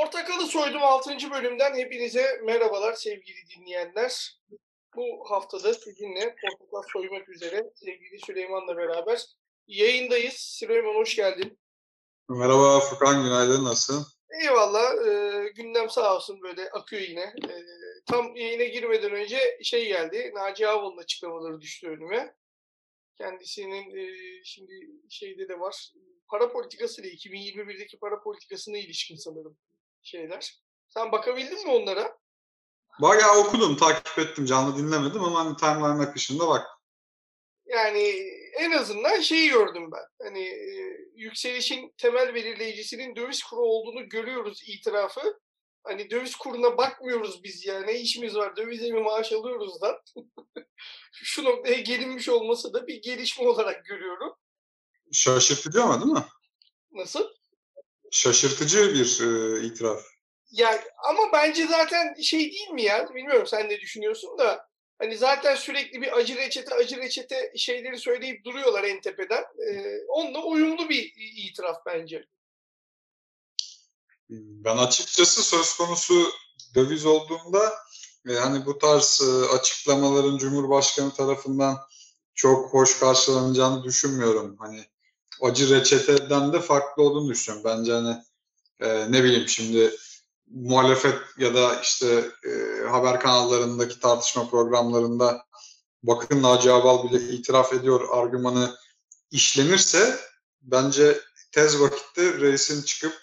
Portakalı Soydum 6. bölümden hepinize merhabalar sevgili dinleyenler. Bu haftada sizinle portakal soymak üzere sevgili Süleyman'la beraber yayındayız. Süleyman hoş geldin. Merhaba Furkan, günaydın. Nasılsın? Eyvallah. E, gündem sağ olsun böyle akıyor yine. E, tam yayına girmeden önce şey geldi. Naci Ağbal'ın açıklamaları düştü önüme. Kendisinin e, şimdi şeyde de var. Para politikası ile 2021'deki para politikasına ilişkin sanırım şeyler. Sen bakabildin mi onlara? Bayağı okudum, takip ettim. Canlı dinlemedim ama hani timeline akışında bak. Yani en azından şeyi gördüm ben. Hani e, yükselişin temel belirleyicisinin döviz kuru olduğunu görüyoruz itirafı. Hani döviz kuruna bakmıyoruz biz yani. Ne işimiz var? Dövize mi maaş alıyoruz da. Şu noktaya gelinmiş olması da bir gelişme olarak görüyorum. Şaşırtıcı ama değil mi? Nasıl? Şaşırtıcı bir e, itiraf. Ya ama bence zaten şey değil mi ya? Bilmiyorum sen ne düşünüyorsun da hani zaten sürekli bir acı reçete acı reçete şeyleri söyleyip duruyorlar en tepeden. Ee, onunla uyumlu bir itiraf bence. Ben açıkçası söz konusu döviz olduğunda yani bu tarz e, açıklamaların Cumhurbaşkanı tarafından çok hoş karşılanacağını düşünmüyorum. Hani acı reçeteden de farklı olduğunu düşünüyorum. Bence hani e, ne bileyim şimdi muhalefet ya da işte e, haber kanallarındaki tartışma programlarında bakın Naci Abal bile itiraf ediyor argümanı işlenirse bence tez vakitte reisin çıkıp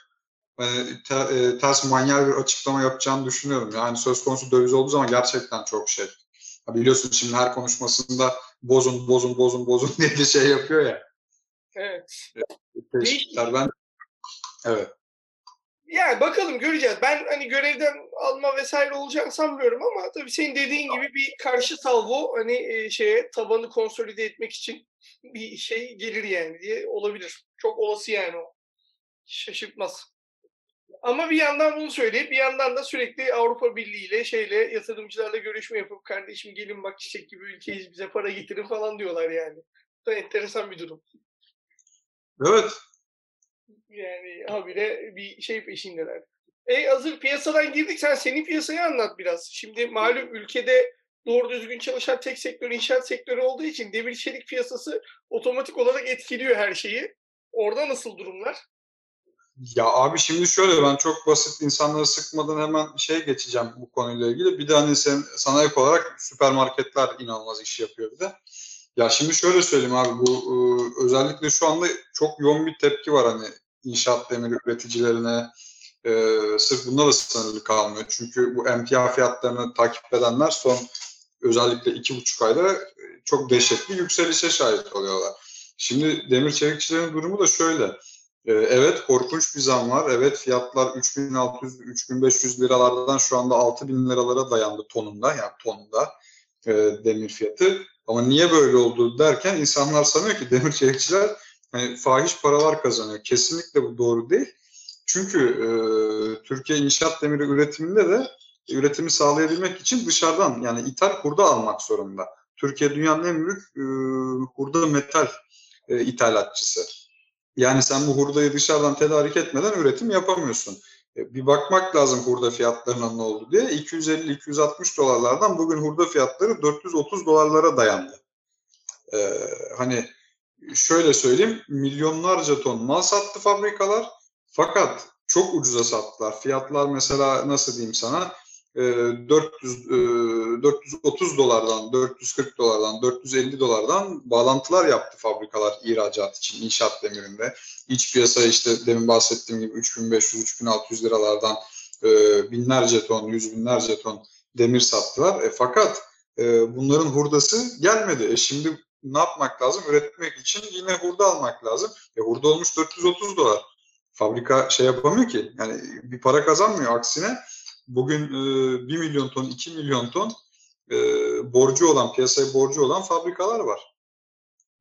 yani te, e, ters manyel bir açıklama yapacağını düşünüyorum. Yani söz konusu döviz olduğu zaman gerçekten çok şey. Biliyorsun şimdi her konuşmasında bozun bozun bozun bozun diye bir şey yapıyor ya. Evet. Teşekkürler. Ben evet. Yani bakalım göreceğiz. Ben hani görevden alma vesaire olacağını sanmıyorum ama tabii senin dediğin gibi bir karşı salvo hani e, şeye tabanı konsolide etmek için bir şey gelir yani diye olabilir. Çok olası yani o. Şaşırtmaz. Ama bir yandan bunu söyleyip bir yandan da sürekli Avrupa Birliği ile şeyle yatırımcılarla görüşme yapıp kardeşim gelin bak çiçek gibi ülkeyiz bize para getirin falan diyorlar yani. Bu da enteresan bir durum. Evet. Yani habire bir şey peşindeler. E hazır piyasadan girdik sen senin piyasayı anlat biraz. Şimdi malum ülkede doğru düzgün çalışan tek sektör inşaat sektörü olduğu için demir çelik piyasası otomatik olarak etkiliyor her şeyi. Orada nasıl durumlar? Ya abi şimdi şöyle ben çok basit insanları sıkmadan hemen şey geçeceğim bu konuyla ilgili. Bir de hani sen, sana ek olarak süpermarketler inanılmaz iş yapıyor bir de. Ya şimdi şöyle söyleyeyim abi bu e, özellikle şu anda çok yoğun bir tepki var hani inşaat demiri üreticilerine e, sırf bunda da sınırlı kalmıyor. Çünkü bu emtia fiyatlarını takip edenler son özellikle iki buçuk ayda çok dehşetli yükselişe şahit oluyorlar. Şimdi demir çelikçilerin durumu da şöyle. Ee, evet korkunç bir zam var. Evet fiyatlar 3600-3500 liralardan şu anda 6000 liralara dayandı tonunda yani tonunda e, demir fiyatı. Ama niye böyle oldu derken insanlar sanıyor ki demir çelikçiler hani fahiş paralar kazanıyor. Kesinlikle bu doğru değil. Çünkü e, Türkiye inşaat demiri üretiminde de üretimi sağlayabilmek için dışarıdan yani ithal hurda almak zorunda. Türkiye dünyanın en büyük e, hurda metal e, ithalatçısı. Yani sen bu hurdayı dışarıdan tedarik etmeden üretim yapamıyorsun. E, bir bakmak lazım hurda fiyatlarına ne oldu diye. 250-260 dolarlardan bugün hurda fiyatları 430 dolarlara dayandı. Ee, hani şöyle söyleyeyim milyonlarca ton mal sattı fabrikalar fakat çok ucuza sattılar. Fiyatlar mesela nasıl diyeyim sana 400 e, 430 e, dolardan, 440 dolardan, 450 dolardan bağlantılar yaptı fabrikalar ihracat için inşaat demirinde. İç piyasa işte demin bahsettiğim gibi 3500-3600 liralardan e, binlerce ton, yüz binlerce ton demir sattılar. E, fakat e, bunların hurdası gelmedi. E, şimdi ne yapmak lazım? Üretmek için yine hurda almak lazım. E, hurda olmuş 430 dolar. Fabrika şey yapamıyor ki. Yani bir para kazanmıyor. Aksine bugün e, 1 milyon ton, 2 milyon ton e, borcu olan, piyasaya borcu olan fabrikalar var.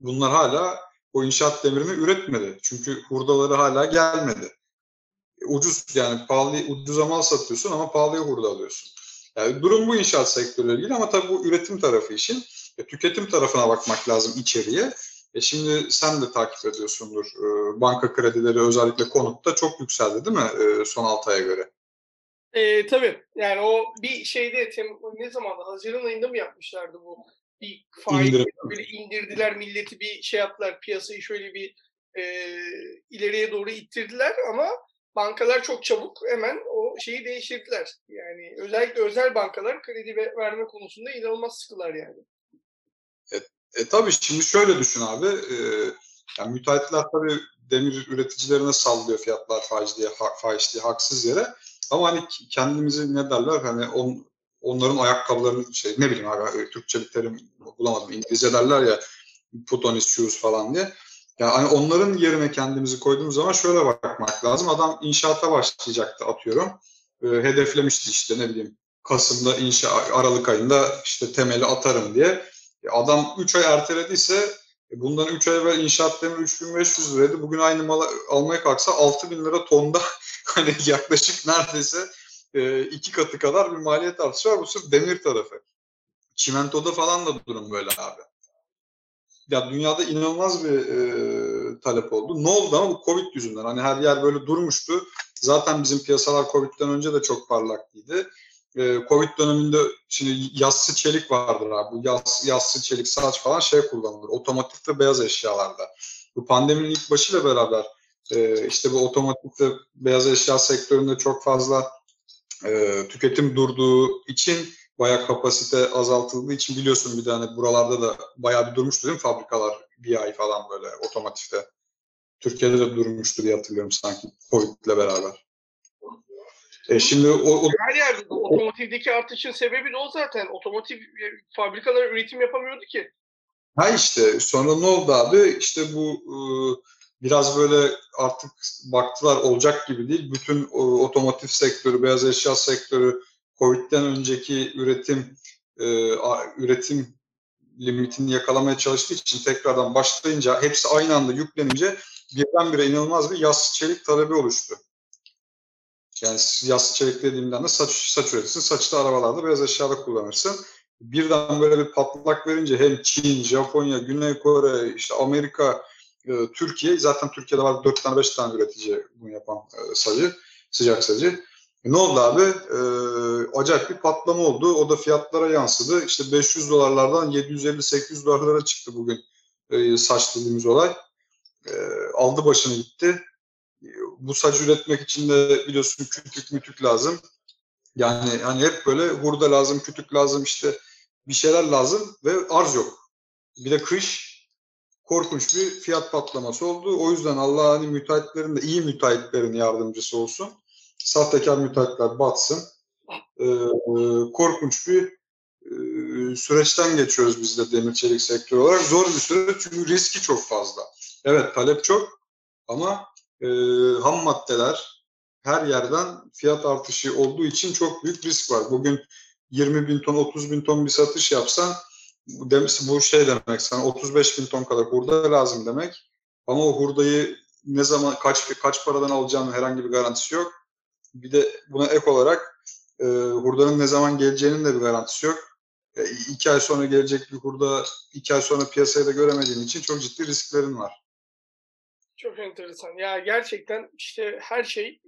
Bunlar hala o inşaat demirini üretmedi. Çünkü hurdaları hala gelmedi. Ucuz yani pahalı, ucuza mal satıyorsun ama pahalıya hurda alıyorsun. Yani durum bu inşaat sektörüyle ilgili ama tabii bu üretim tarafı işin. E, tüketim tarafına bakmak lazım içeriye. E şimdi sen de takip ediyorsundur. E, banka kredileri özellikle konutta çok yükseldi değil mi e, son 6 aya göre? E, tabii. Yani o bir şeyde tem, ne zamanda Haziran ayında mı yapmışlardı bu? Bir faiz böyle indirdiler milleti bir şey yaptılar piyasayı şöyle bir e, ileriye doğru ittirdiler ama bankalar çok çabuk hemen o şeyi değiştirdiler. Yani özellikle özel bankalar kredi verme konusunda inanılmaz sıkılar yani. E, e tabii şimdi şöyle düşün abi. E, yani müteahhitler tabii demir üreticilerine sallıyor fiyatlar faiz diye, faiz diye haksız yere. Ama hani kendimizi ne derler hani on, onların ayakkabılarını şey ne bileyim abi Türkçe bir terim bulamadım. İngilizce derler ya put on his shoes falan diye. Yani hani onların yerine kendimizi koyduğumuz zaman şöyle bakmak lazım. Adam inşaata başlayacaktı atıyorum. E, hedeflemişti işte ne bileyim Kasım'da inşa Aralık ayında işte temeli atarım diye. E, adam 3 ay ertelediyse e, bundan 3 ay evvel inşaat demiri 3500 liraydı. Bugün aynı malı almaya kalksa 6000 lira tonda hani yaklaşık neredeyse e, iki katı kadar bir maliyet artışı var. Bu sırf demir tarafı. Çimentoda falan da durum böyle abi. Ya dünyada inanılmaz bir e, talep oldu. Ne oldu ama bu Covid yüzünden. Hani her yer böyle durmuştu. Zaten bizim piyasalar Covid'den önce de çok parlaklıydı. E, Covid döneminde şimdi yassı çelik vardır abi. Bu yas, yassı çelik saç falan şey kullanılır. Otomotiv ve beyaz eşyalarda. Bu pandeminin ilk başıyla beraber e, işte bu otomotiv ve beyaz eşya sektöründe çok fazla e, tüketim durduğu için bayağı kapasite azaltıldığı için biliyorsun bir tane buralarda da bayağı bir durmuştu değil mi fabrikalar bir ay falan böyle otomotivde. Türkiye'de de durmuştu diye hatırlıyorum sanki Covid'le beraber. E şimdi o, o... Her yerde otomotivdeki artışın sebebi de o zaten. Otomotiv e, fabrikalar üretim yapamıyordu ki. Ha işte sonra ne oldu abi? İşte bu e, biraz böyle artık baktılar olacak gibi değil. Bütün e, otomotiv sektörü, beyaz eşya sektörü Covid'den önceki üretim üretim limitini yakalamaya çalıştığı için tekrardan başlayınca hepsi aynı anda yüklenince birdenbire inanılmaz bir yas çelik talebi oluştu. Yani yassı çelik dediğimden de saç, saç üretirsin. Saçta arabalarda beyaz eşyada kullanırsın. Birden böyle bir patlak verince hem Çin, Japonya, Güney Kore, işte Amerika, e, Türkiye zaten Türkiye'de var 4 tane 5 tane üretici bunu yapan e, sacı, sıcak sacı. E, ne oldu abi? E, acayip bir patlama oldu. O da fiyatlara yansıdı. İşte 500 dolarlardan 750-800 dolarlara çıktı bugün e, saç dediğimiz olay. E, aldı başını gitti bu saç üretmek için de biliyorsun kütük mütük lazım. Yani hani hep böyle hurda lazım, kütük lazım işte bir şeyler lazım ve arz yok. Bir de kış korkunç bir fiyat patlaması oldu. O yüzden Allah hani müteahhitlerin de iyi müteahhitlerin yardımcısı olsun. Sahtekar müteahhitler batsın. Ee, korkunç bir e, süreçten geçiyoruz biz de demir çelik sektörü olarak. Zor bir süreç çünkü riski çok fazla. Evet talep çok ama e, ham maddeler her yerden fiyat artışı olduğu için çok büyük risk var. Bugün 20 bin ton, 30 bin ton bir satış yapsan bu şey demek sana 35 bin ton kadar hurda lazım demek. Ama o hurdayı ne zaman kaç kaç paradan alacağının herhangi bir garantisi yok. Bir de buna ek olarak e, hurdanın ne zaman geleceğinin de bir garantisi yok. E, iki ay sonra gelecek bir hurda iki ay sonra piyasaya da göremediğin için çok ciddi risklerin var. Çok enteresan. Ya gerçekten işte her şey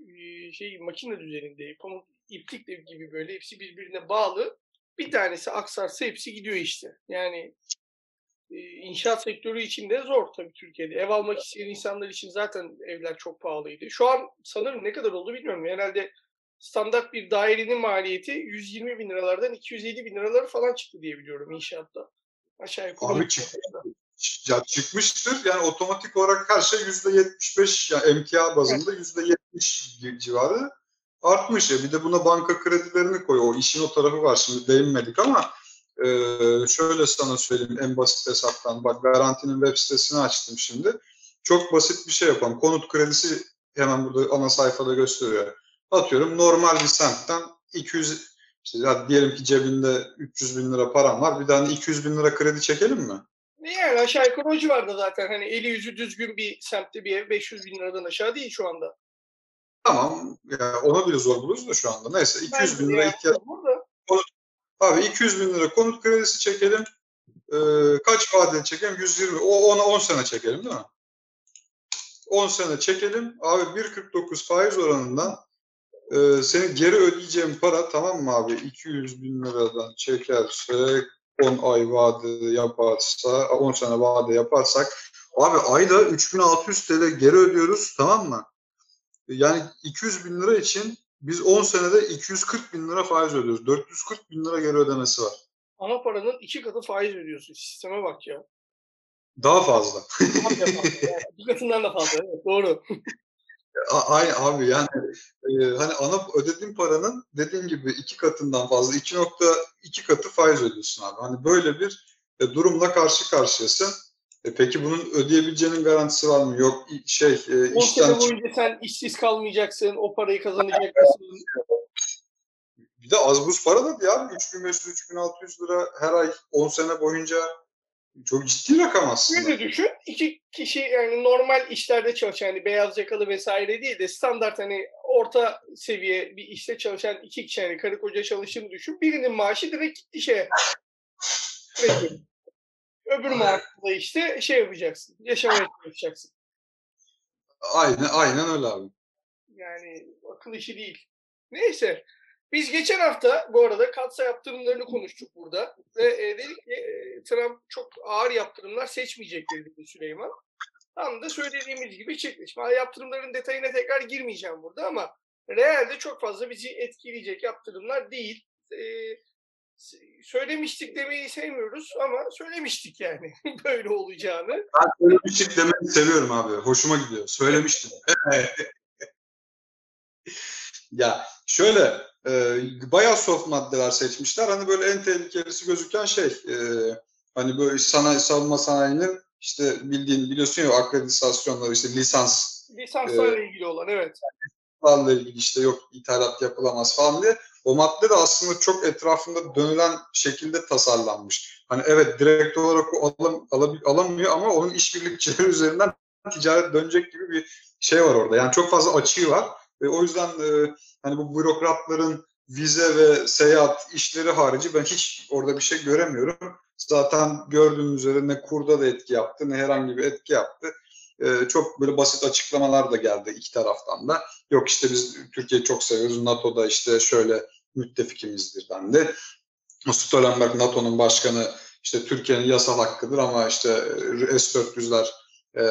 şey makine düzeninde, pamuk iplik gibi böyle hepsi birbirine bağlı. Bir tanesi aksarsa hepsi gidiyor işte. Yani inşaat sektörü için de zor tabii Türkiye'de. Ev almak isteyen insanlar için zaten evler çok pahalıydı. Şu an sanırım ne kadar oldu bilmiyorum. Herhalde standart bir dairenin maliyeti 120 bin liralardan 250 bin liraları falan çıktı diye biliyorum inşaatta. Aşağı yukarı. Abi çıktı ya çıkmıştır. Yani otomatik olarak her şey yüzde yetmiş beş yani emtia bazında yüzde yetmiş civarı artmış. Ya. Bir de buna banka kredilerini koy. O işin o tarafı var. Şimdi değinmedik ama e, şöyle sana söyleyeyim en basit hesaptan. Bak garantinin web sitesini açtım şimdi. Çok basit bir şey yapalım. Konut kredisi hemen burada ana sayfada gösteriyor. Atıyorum normal bir semtten 200 işte diyelim ki cebinde 300 bin lira param var. Bir tane 200 bin lira kredi çekelim mi? Yani aşağı yukarı o civarda zaten. Hani eli yüzü düzgün bir semtte bir ev 500 bin liradan aşağı değil şu anda. Tamam. Ya ona bile zor buluruz da şu anda. Neyse 200 bin lira ihtiyaç. Abi 200 bin lira konut kredisi çekelim. Ee, kaç vadeli çekelim? 120. O ona 10 sene çekelim değil mi? 10 sene çekelim. Abi 1.49 faiz oranından e, senin geri ödeyeceğin para tamam mı abi 200 bin liradan çekersek 10 ay vade yaparsa 10 sene vade yaparsak abi ayda 3600 TL geri ödüyoruz tamam mı? Yani 200 bin lira için biz 10 senede 240 bin lira faiz ödüyoruz. 440 bin lira geri ödemesi var. Ana paranın iki katı faiz ödüyorsun. Sisteme bak ya. Daha fazla. Bir katından da fazla. Evet, doğru. Aynı abi yani e, hani ana ödediğin paranın dediğin gibi iki katından fazla 2.2 katı faiz ödüyorsun abi. Hani böyle bir e, durumla karşı karşıyasın. E, peki bunun ödeyebileceğinin garantisi var mı? Yok şey e, o işten sene boyunca sen işsiz kalmayacaksın, o parayı kazanacaksın. Bir de az buz para da ya 3500-3600 lira her ay 10 sene boyunca çok ciddi rakam aslında. Şöyle düşün. iki kişi yani normal işlerde çalışan hani beyaz yakalı vesaire değil de standart hani orta seviye bir işte çalışan iki kişi yani karı koca çalıştığını düşün. Birinin maaşı direkt gitti şeye. Öbür maaşla işte şey yapacaksın. Yaşamaya çalışacaksın. Aynen, aynen öyle abi. Yani akıl işi değil. Neyse. Biz geçen hafta bu arada katsa yaptırımlarını konuştuk burada. Ve e, dedik ki e, Trump çok ağır yaptırımlar seçmeyecek dedi Süleyman. Tam da söylediğimiz gibi çıktı. Şimdi yaptırımların detayına tekrar girmeyeceğim burada ama realde çok fazla bizi etkileyecek yaptırımlar değil. E, söylemiştik demeyi sevmiyoruz ama söylemiştik yani böyle olacağını. Ben söylemiştik demeyi seviyorum abi. Hoşuma gidiyor. Söylemiştim. ya şöyle e, bayağı soft maddeler seçmişler. Hani böyle en tehlikelisi gözüken şey e, hani böyle sanayi savunma sanayinin işte bildiğin biliyorsun ya akreditasyonları işte lisans lisanslarla e, ilgili olan evet. Lisanslarla ilgili işte yok ithalat yapılamaz falan diye o madde de aslında çok etrafında dönülen şekilde tasarlanmış. Hani evet direkt olarak o alam, alam, alamıyor ama onun işbirlikçileri üzerinden ticaret dönecek gibi bir şey var orada. Yani çok fazla açığı var. Ve o yüzden e, hani bu bürokratların vize ve seyahat işleri harici ben hiç orada bir şey göremiyorum. Zaten gördüğüm üzere ne kurda da etki yaptı ne herhangi bir etki yaptı. Ee, çok böyle basit açıklamalar da geldi iki taraftan da. Yok işte biz Türkiye'yi çok seviyoruz. NATO'da işte şöyle müttefikimizdir dendi. Stoltenberg NATO'nun başkanı işte Türkiye'nin yasal hakkıdır ama işte S-400'ler e,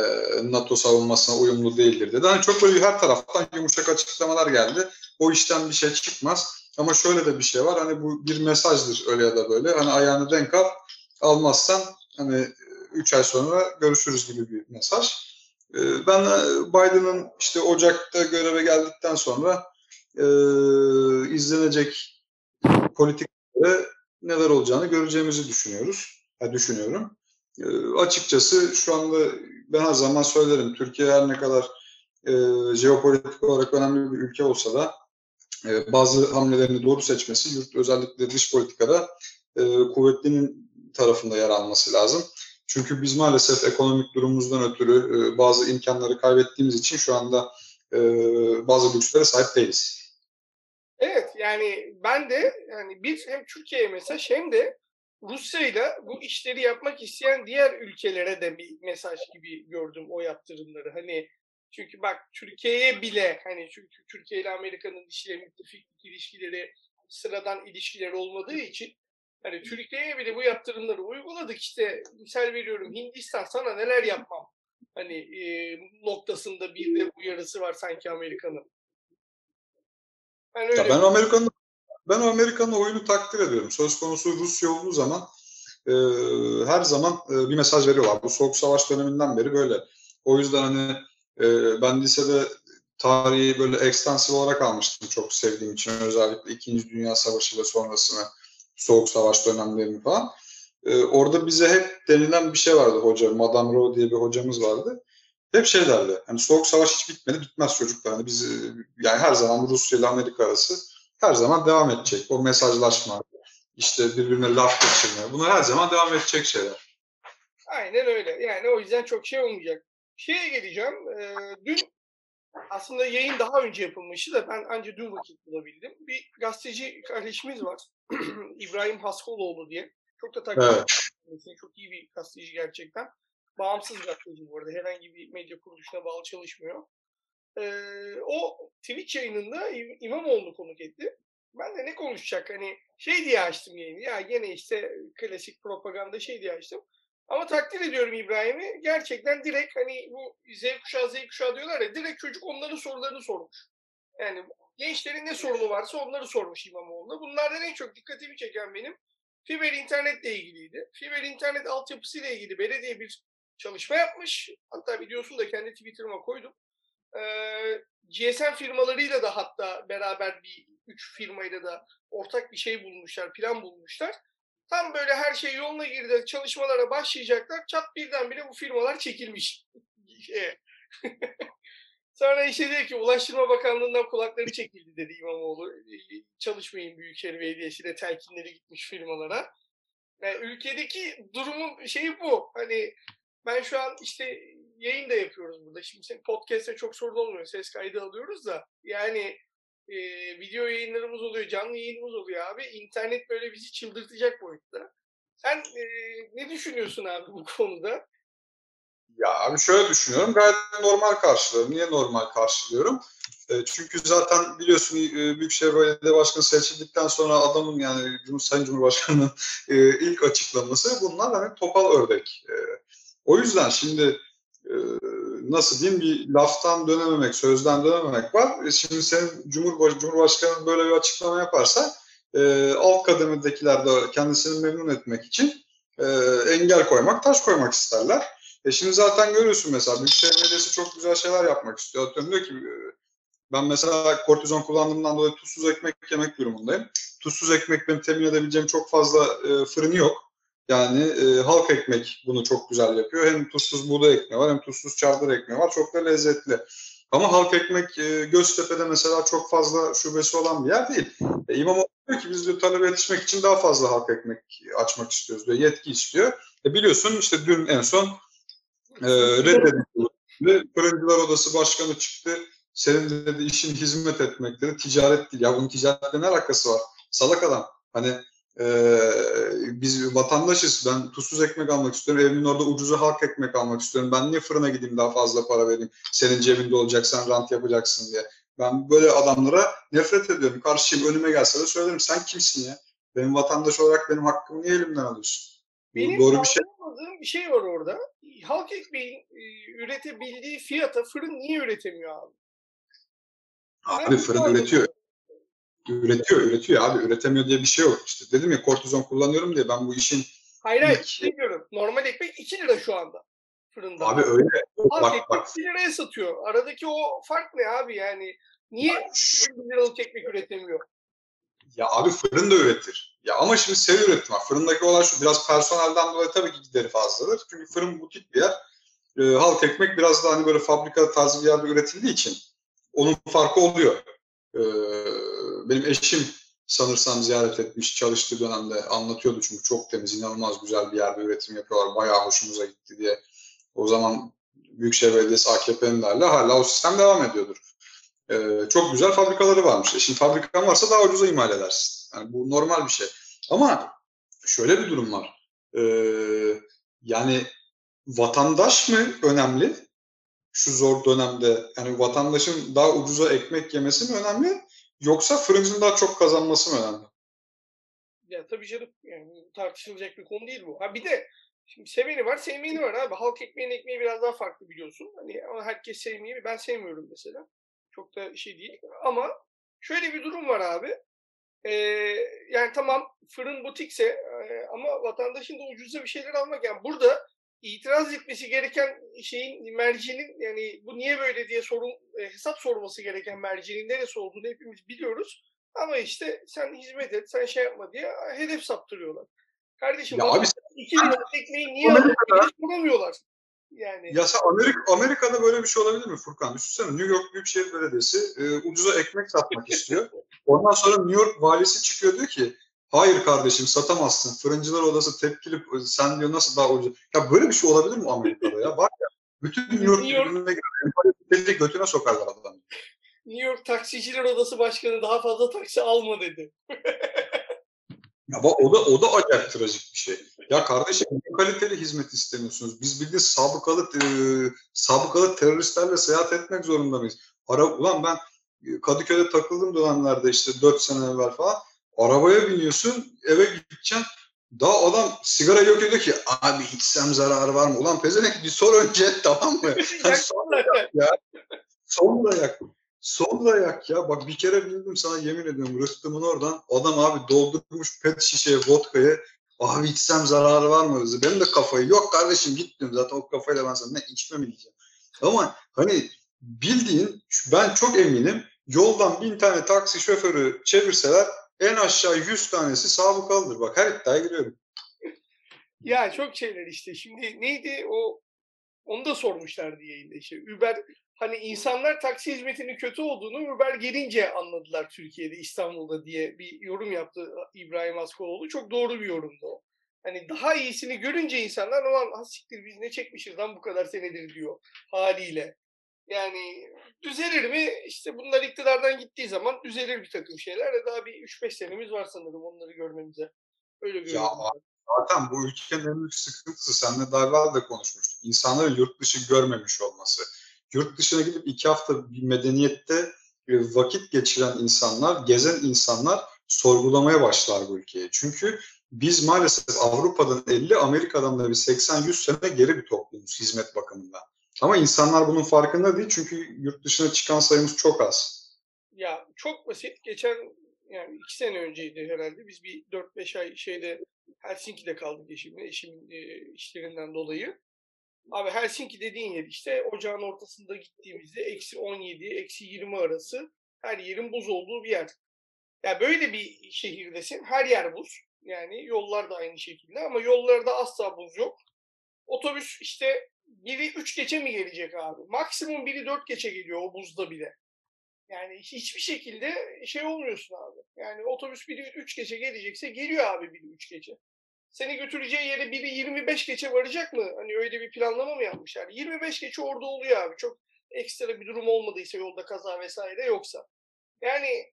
NATO savunmasına uyumlu değildir dedi. Hani çok böyle her taraftan yumuşak açıklamalar geldi. O işten bir şey çıkmaz. Ama şöyle de bir şey var. Hani bu bir mesajdır öyle ya da böyle. Hani ayağını denk al. Almazsan hani 3 ay sonra görüşürüz gibi bir mesaj. E, ben Biden'ın işte Ocak'ta göreve geldikten sonra e, izlenecek politikaya neler olacağını göreceğimizi düşünüyoruz. Yani düşünüyorum. E, açıkçası şu anda ben her zaman söylerim Türkiye her ne kadar e, jeopolitik olarak önemli bir ülke olsa da e, bazı hamlelerini doğru seçmesi yurt özellikle dış politikada e, kuvvetlinin tarafında yer alması lazım. Çünkü biz maalesef ekonomik durumumuzdan ötürü e, bazı imkanları kaybettiğimiz için şu anda e, bazı lükslere sahip değiliz. Evet yani ben de yani biz hem Türkiye'ye mesaj hem de Rusya ile bu işleri yapmak isteyen diğer ülkelere de bir mesaj gibi gördüm o yaptırımları. Hani çünkü bak Türkiye'ye bile hani çünkü Türkiye ile Amerika'nın ilişkileri, müttefiklik ilişkileri sıradan ilişkiler olmadığı için hani Türkiye'ye bile bu yaptırımları uyguladık işte misal veriyorum Hindistan sana neler yapmam hani e, noktasında bir de uyarısı var sanki Amerika'nın. Yani. Ya ben Amerika'nın ben Amerika'nın oyunu takdir ediyorum. Söz konusu Rusya olduğu zaman e, her zaman e, bir mesaj veriyorlar. Bu Soğuk Savaş döneminden beri böyle. O yüzden hani e, ben lisede tarihi böyle ekstansif olarak almıştım çok sevdiğim için. Özellikle İkinci Dünya Savaşı ve sonrasını Soğuk Savaş dönemlerini falan. E, orada bize hep denilen bir şey vardı hoca. Madame Rowe diye bir hocamız vardı. Hep şey derdi. Hani Soğuk Savaş hiç bitmedi, bitmez çocuklar. Hani biz yani her zaman Rusya ile Amerika arası her zaman devam edecek. O mesajlaşma, işte birbirine laf geçirme. Bunlar her zaman devam edecek şeyler. Aynen öyle. Yani o yüzden çok şey olmayacak. Şeye geleceğim. Ee, dün aslında yayın daha önce yapılmıştı da ben ancak dün vakit bulabildim. Bir gazeteci kardeşimiz var. İbrahim Haskoloğlu diye. Çok da takip evet. Çok iyi bir gazeteci gerçekten. Bağımsız gazeteci bu arada. Herhangi bir medya kuruluşuna bağlı çalışmıyor. E, o Twitch yayınında İmamoğlu'nu konuk etti. Ben de ne konuşacak hani şey diye açtım yayını. Ya gene işte klasik propaganda şey diye açtım. Ama takdir ediyorum İbrahim'i. Gerçekten direkt hani bu Z kuşağı Z kuşağı diyorlar ya direkt çocuk onların sorularını sormuş. Yani gençlerin ne sorunu varsa onları sormuş İmamoğlu'na. Bunlardan en çok dikkatimi çeken benim fiber internetle ilgiliydi. Fiber internet altyapısıyla ilgili belediye bir çalışma yapmış. Hatta videosunu da kendi Twitter'ıma koydum. Ee, GSM firmalarıyla da hatta beraber bir üç firmayla da ortak bir şey bulmuşlar, plan bulmuşlar. Tam böyle her şey yoluna girdi, çalışmalara başlayacaklar. Çat birdenbire bu firmalar çekilmiş. Sonra işte dedi ki Ulaştırma Bakanlığı'ndan kulakları çekildi dedi İmamoğlu. Çalışmayın Büyükşehir Belediyesi'ne telkinleri gitmiş firmalara. Yani ülkedeki durumun şeyi bu. Hani ben şu an işte yayın da yapıyoruz burada. Şimdi senin podcast'te çok sorun olmuyor. Ses kaydı alıyoruz da. Yani e, video yayınlarımız oluyor, canlı yayınımız oluyor abi. İnternet böyle bizi çıldırtacak boyutta. Sen e, ne düşünüyorsun abi bu konuda? Ya abi şöyle düşünüyorum. Gayet normal karşılıyorum. Niye normal karşılıyorum? E, çünkü zaten biliyorsun e, Büyükşehir Belediye Başkanı seçildikten sonra adamın yani Cumhur, Sayın Cumhurbaşkanı'nın e, ilk açıklaması bunlar hani topal ördek. E, o yüzden şimdi nasıl diyeyim bir laftan dönememek, sözden dönememek var. E, şimdi senin Cumhurbaş Cumhurbaşkanı böyle bir açıklama yaparsa e, alt kademedekiler de kendisini memnun etmek için e, engel koymak, taş koymak isterler. E şimdi zaten görüyorsun mesela Büyükşehir Belediyesi çok güzel şeyler yapmak istiyor. Atıyorum diyor ki e, ben mesela kortizon kullandığımdan dolayı tuzsuz ekmek yemek durumundayım. Tuzsuz ekmek benim temin edebileceğim çok fazla e, fırını yok. Yani e, halk ekmek bunu çok güzel yapıyor. Hem tuzsuz buğday ekmeği var hem tuzsuz çavdar ekmeği var. Çok da lezzetli. Ama halk ekmek e, Göztepe'de mesela çok fazla şubesi olan bir yer değil. E, İmamoğlu diyor ki biz diyor talebe yetişmek için daha fazla halk ekmek açmak istiyoruz diyor. Yetki istiyor. E, biliyorsun işte dün en son e, reddedildi. Fırıncılar Odası Başkanı çıktı. Senin dedi işin hizmet etmek dedi. Ticaret değil. Ya bunun ticaretle ne alakası var? Salak adam. Hani ee, biz vatandaşız. Ben tuzsuz ekmek almak istiyorum. Evimin orada ucuza halk ekmek almak istiyorum. Ben niye fırına gideyim daha fazla para vereyim? Senin cebinde olacaksan rant yapacaksın diye. Ben böyle adamlara nefret ediyorum. Karşıyım önüme gelse de söylerim. Sen kimsin ya? Benim vatandaş olarak benim hakkımı niye elimden alıyorsun? Benim Doğru bir şey. bir şey var orada. Halk ekmeğin e, üretebildiği fiyata fırın niye üretemiyor abi? Abi fırın üretiyor. Üretiyor, üretiyor abi. Üretemiyor diye bir şey yok. İşte dedim ya kortizon kullanıyorum diye ben bu işin Hayır hayır ilk... demiyorum. Normal ekmek 2 lira şu anda fırında. Abi öyle. Halk bak, ekmek bak. 1 liraya satıyor. Aradaki o fark ne abi yani? Niye 1 liralık ekmek üretemiyor? Ya abi fırın da üretir. Ya ama şimdi seri üretim var. Fırındaki olay şu biraz personelden dolayı tabii ki gideri fazladır. Çünkü fırın butik bir yer. E, halk ekmek biraz da hani böyle fabrika tarzı bir yerde üretildiği için onun farkı oluyor. E, benim eşim sanırsam ziyaret etmiş çalıştığı dönemde anlatıyordu çünkü çok temiz, inanılmaz güzel bir yerde üretim yapıyorlar. Bayağı hoşumuza gitti diye. O zaman Büyükşehir Belediyesi AKP'nin hala o sistem devam ediyordur. Ee, çok güzel fabrikaları varmış. E şimdi fabrikan varsa daha ucuza imal edersin. Yani bu normal bir şey. Ama şöyle bir durum var. Ee, yani vatandaş mı önemli? Şu zor dönemde yani vatandaşın daha ucuza ekmek yemesi mi önemli? Yoksa fırıncının daha çok kazanması mı önemli? Ya tabii canım yani tartışılacak bir konu değil bu. Ha bir de şimdi seveni var, sevmeyeni var abi. Halk ekmeğin ekmeği biraz daha farklı biliyorsun. Hani herkes sevmeyi ben sevmiyorum mesela. Çok da şey değil. Ama şöyle bir durum var abi. Ee, yani tamam fırın butikse e, ama vatandaşın da ucuza bir şeyler almak. Yani burada itiraz etmesi gereken şeyin mercinin yani bu niye böyle diye sorun e, hesap sorması gereken mercinin neresi olduğunu hepimiz biliyoruz. Ama işte sen hizmet et, sen şey yapma diye hedef saptırıyorlar. Kardeşim ya abi, iki lira ekmeği niye soramıyorlar. Yani. Ya sen Amerika, Amerika'da böyle bir şey olabilir mi Furkan? Düşünsene New York Büyükşehir Belediyesi e, ucuza ekmek satmak istiyor. Ondan sonra New York valisi çıkıyor diyor ki Hayır kardeşim satamazsın. Fırıncılar odası tepkili sen diyor nasıl daha ucuz. Ya böyle bir şey olabilir mi Amerika'da ya? Var ya bütün New York, New York birbirine götüne sokarlar adam. New York Taksiciler Odası Başkanı daha fazla taksi alma dedi. ya bak o da o da acayip trajik bir şey. Ya kardeşim ne kaliteli hizmet istemiyorsunuz? Biz bildiğin sabıkalı e, sabıkalı teröristlerle seyahat etmek zorunda mıyız? Ara, ulan ben Kadıköy'de takıldım dönemlerde işte 4 sene evvel falan. Arabaya biniyorsun eve gideceksin. Daha adam sigara yok diyor ki abi içsem zararı var mı? Ulan pezenek bir sor önce tamam mı? sonra yak ya. Sonra yak. Sonra yak ya. Bak bir kere bindim sana yemin ediyorum rıhtımın oradan. Adam abi doldurmuş pet şişeye vodkayı. Abi içsem zararı var mı? Benim de kafayı yok kardeşim gittim zaten o kafayla ben sana ne içme mi diyeceğim. Ama hani bildiğin ben çok eminim yoldan bin tane taksi şoförü çevirseler en aşağı 100 tanesi sabıkalıdır. Bak her iddiaya giriyorum. Ya çok şeyler işte. Şimdi neydi o onu da sormuşlardı yayında işte. Uber hani insanlar taksi hizmetinin kötü olduğunu Uber gelince anladılar Türkiye'de, İstanbul'da diye bir yorum yaptı İbrahim Askoloğlu. Çok doğru bir yorumdu o. Hani daha iyisini görünce insanlar o an siktir biz ne çekmişiz lan bu kadar senedir diyor haliyle. Yani düzelir mi? İşte bunlar iktidardan gittiği zaman düzelir bir takım şeyler. E daha bir 3-5 senemiz var sanırım onları görmemize. Öyle görüyorum. Ya zaten bu ülkenin en büyük sıkıntısı seninle daha evvel de konuşmuştuk. İnsanların yurt dışı görmemiş olması. Yurt dışına gidip iki hafta bir medeniyette vakit geçiren insanlar, gezen insanlar sorgulamaya başlar bu ülkeyi. Çünkü biz maalesef Avrupa'dan 50, Amerika'dan da bir 80-100 sene geri bir toplumuz hizmet bakımından. Ama insanlar bunun farkında değil çünkü yurt dışına çıkan sayımız çok az. Ya çok basit. Geçen yani iki sene önceydi herhalde. Biz bir 4-5 ay şeyde Helsinki'de kaldık eşimle. Eşimin e, işlerinden dolayı. Abi Helsinki dediğin yer işte ocağın ortasında gittiğimizde eksi 17, eksi 20 arası her yerin buz olduğu bir yer. Ya yani böyle bir şehirdesin. Her yer buz. Yani yollar da aynı şekilde ama yollarda asla buz yok. Otobüs işte biri 3 geçe mi gelecek abi? Maksimum biri 4 geçe geliyor o buzda bile. Yani hiçbir şekilde şey olmuyorsun abi. Yani otobüs biri 3 geçe gelecekse geliyor abi biri 3 geçe. Seni götüreceği yere biri 25 geçe varacak mı? Hani öyle bir planlama mı yapmışlar? 25 geçe orada oluyor abi. Çok ekstra bir durum olmadıysa yolda kaza vesaire yoksa. Yani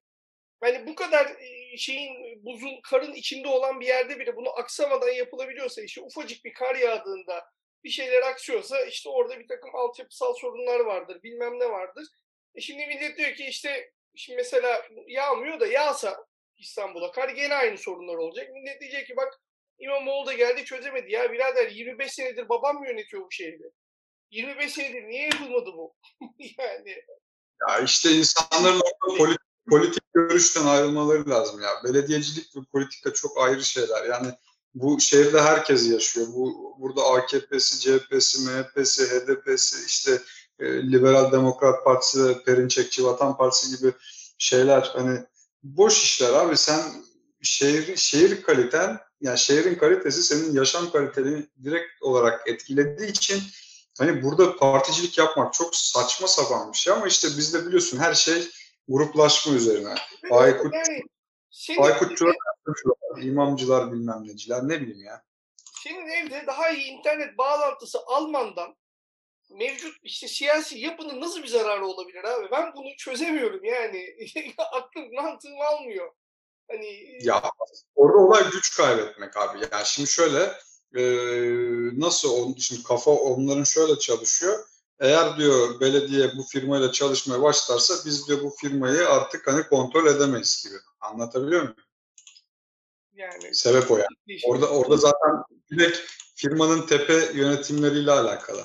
hani bu kadar şeyin buzun karın içinde olan bir yerde bile bunu aksamadan yapılabiliyorsa işte ufacık bir kar yağdığında bir şeyler aksıyorsa işte orada bir takım altyapısal sorunlar vardır, bilmem ne vardır. E şimdi millet diyor ki işte şimdi mesela yağmıyor da yağsa İstanbul'a kar gene aynı sorunlar olacak. Millet diyecek ki bak İmamoğlu da geldi çözemedi. Ya birader 25 senedir babam mı yönetiyor bu şehri? 25 senedir niye yapılmadı bu? yani. Ya işte insanların politik, politik görüşten ayrılmaları lazım ya. Belediyecilik ve politika çok ayrı şeyler. Yani bu şehirde herkes yaşıyor. Bu burada AKP'si, CHP'si, MHP'si, HDP'si, işte e, Liberal Demokrat Partisi, Perinçekçi Vatan Partisi gibi şeyler hani boş işler abi. Sen şehir şehir kaliten yani şehrin kalitesi senin yaşam kaliteni direkt olarak etkilediği için hani burada particilik yapmak çok saçma sapan bir şey ama işte bizde biliyorsun her şey gruplaşma üzerine. Aykut yani, Aykutçular, imamcılar bilmem neciler ne bileyim ya. Senin evde daha iyi internet bağlantısı almandan mevcut işte siyasi yapının nasıl bir zararı olabilir abi? Ben bunu çözemiyorum yani. Aklım mantığım almıyor. Hani ya orada olay güç kaybetmek abi. Yani şimdi şöyle e, nasıl şimdi kafa onların şöyle çalışıyor. Eğer diyor belediye bu firmayla çalışmaya başlarsa biz diyor bu firmayı artık hani kontrol edemeyiz gibi. Anlatabiliyor muyum? Yani sebep o yani. Orada orada zaten direkt firmanın tepe yönetimleriyle alakalı.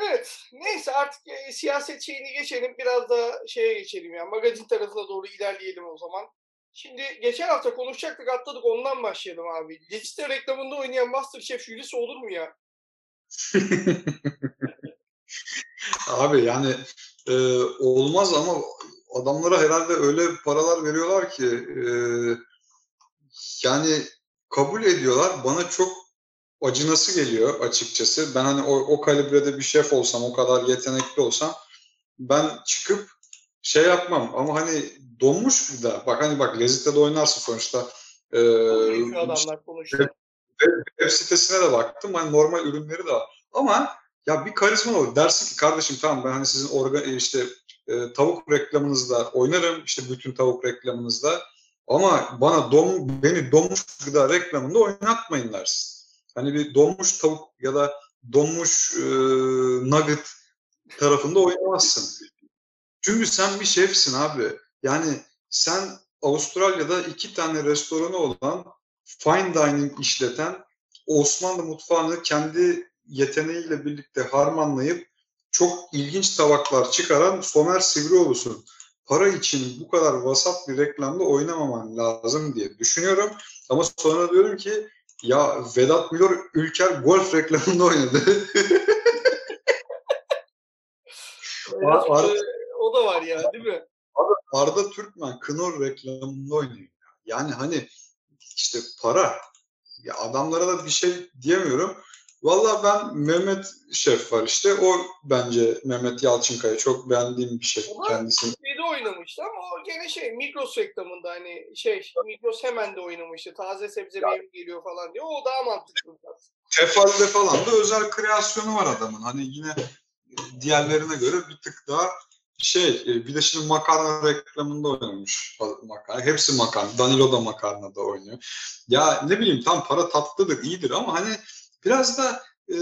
Evet. Neyse artık e, siyaset şeyini geçelim. Biraz da şeye geçelim yani. Magazin tarafına doğru ilerleyelim o zaman. Şimdi geçen hafta konuşacaktık atladık ondan başlayalım abi. Geçişte reklamında oynayan Masterchef jürisi olur mu ya? abi yani e, olmaz ama adamlara herhalde öyle paralar veriyorlar ki e, yani kabul ediyorlar. Bana çok acınası geliyor açıkçası. Ben hani o, o kalibrede bir şef olsam, o kadar yetenekli olsam ben çıkıp şey yapmam ama hani donmuş bir da bak hani bak Lezzet'te de oynarsın sonuçta. Ee, adamlar konuşuyor. Web, web sitesine de baktım. Hani normal ürünleri de var. Ama ya bir karizma olur. Dersin ki kardeşim tamam ben hani sizin organ işte e, tavuk reklamınızda oynarım. işte bütün tavuk reklamınızda. Ama bana don, beni donmuş gıda reklamında oynatmayın dersin. Hani bir donmuş tavuk ya da donmuş e, nugget tarafında oynamazsın. Çünkü sen bir şefsin abi. Yani sen Avustralya'da iki tane restoranı olan fine dining işleten Osmanlı mutfağını kendi yeteneğiyle birlikte harmanlayıp çok ilginç tabaklar çıkaran Somer Sivrioğlu'sun. Para için bu kadar vasat bir reklamda oynamaman lazım diye düşünüyorum. Ama sonra diyorum ki ya Vedat Milor Ülker golf reklamında oynadı. Ar- o da var ya değil mi? Arda Türkmen Knorr reklamında oynuyor. Yani hani işte para. Ya adamlara da bir şey diyemiyorum. Valla ben Mehmet Şef var işte. O bence Mehmet Yalçınkaya çok beğendiğim bir şef Ama kendisi. Şeyde oynamıştı ama o gene şey Migros reklamında hani şey Migros hemen de oynamıştı. Taze sebze meyve geliyor falan diye. O daha mantıklı. Tefal'de falan da özel kreasyonu var adamın. Hani yine diğerlerine göre bir tık daha şey e, bir de şimdi makarna reklamında oynamış makarna. Hepsi makarna. Danilo da makarnada oynuyor. Ya ne bileyim tam para tatlıdır, iyidir ama hani biraz da e,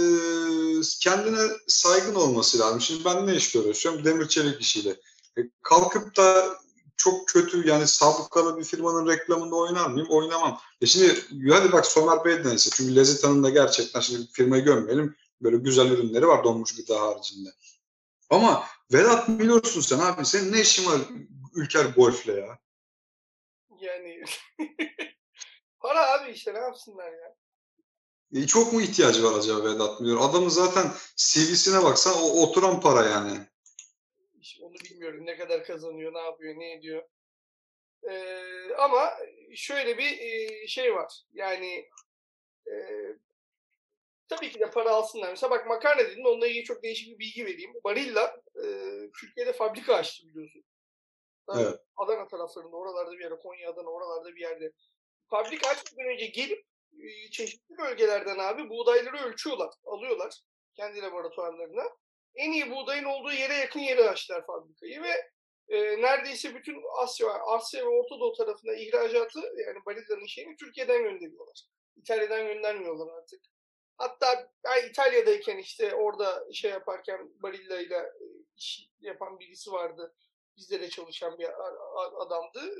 kendine saygın olması lazım. Şimdi ben ne iş görüyorum? Demir çelik işiyle. E, kalkıp da çok kötü yani sabıkalı bir firmanın reklamında oynar mıyım? Oynamam. E şimdi hadi bak Somer Bey denese. Çünkü Lezzet da gerçekten şimdi firmayı gömmeyelim. Böyle güzel ürünleri var donmuş gıda haricinde. Ama Vedat Milor'sun sen abi. Senin ne işin var Ülker Golf'le ya? Yani para abi işte ne yapsınlar ya. E, çok mu ihtiyacı var acaba Vedat Milor? Adamın zaten CV'sine baksan o oturan para yani. İşte onu bilmiyorum ne kadar kazanıyor, ne yapıyor, ne ediyor. Ee, ama şöyle bir e, şey var. Yani e, tabii ki de para alsınlar. Mesela bak makarna dedin onunla ilgili çok değişik bir bilgi vereyim. Barilla e, Türkiye'de fabrika açtı biliyorsun. Evet. Adana taraflarında oralarda bir yerde Konya Adana oralarda bir yerde. Fabrika açmadan önce gelip çeşitli bölgelerden abi buğdayları ölçüyorlar. Alıyorlar kendi laboratuvarlarına. En iyi buğdayın olduğu yere yakın yere açtılar fabrikayı ve e, neredeyse bütün Asya, Asya ve Orta Doğu tarafına ihracatı yani Barilla'nın şeyini Türkiye'den gönderiyorlar. İtalya'dan göndermiyorlar artık. Hatta ben İtalya'dayken işte orada şey yaparken Barilla ile iş yapan birisi vardı. Bizde de çalışan bir adamdı.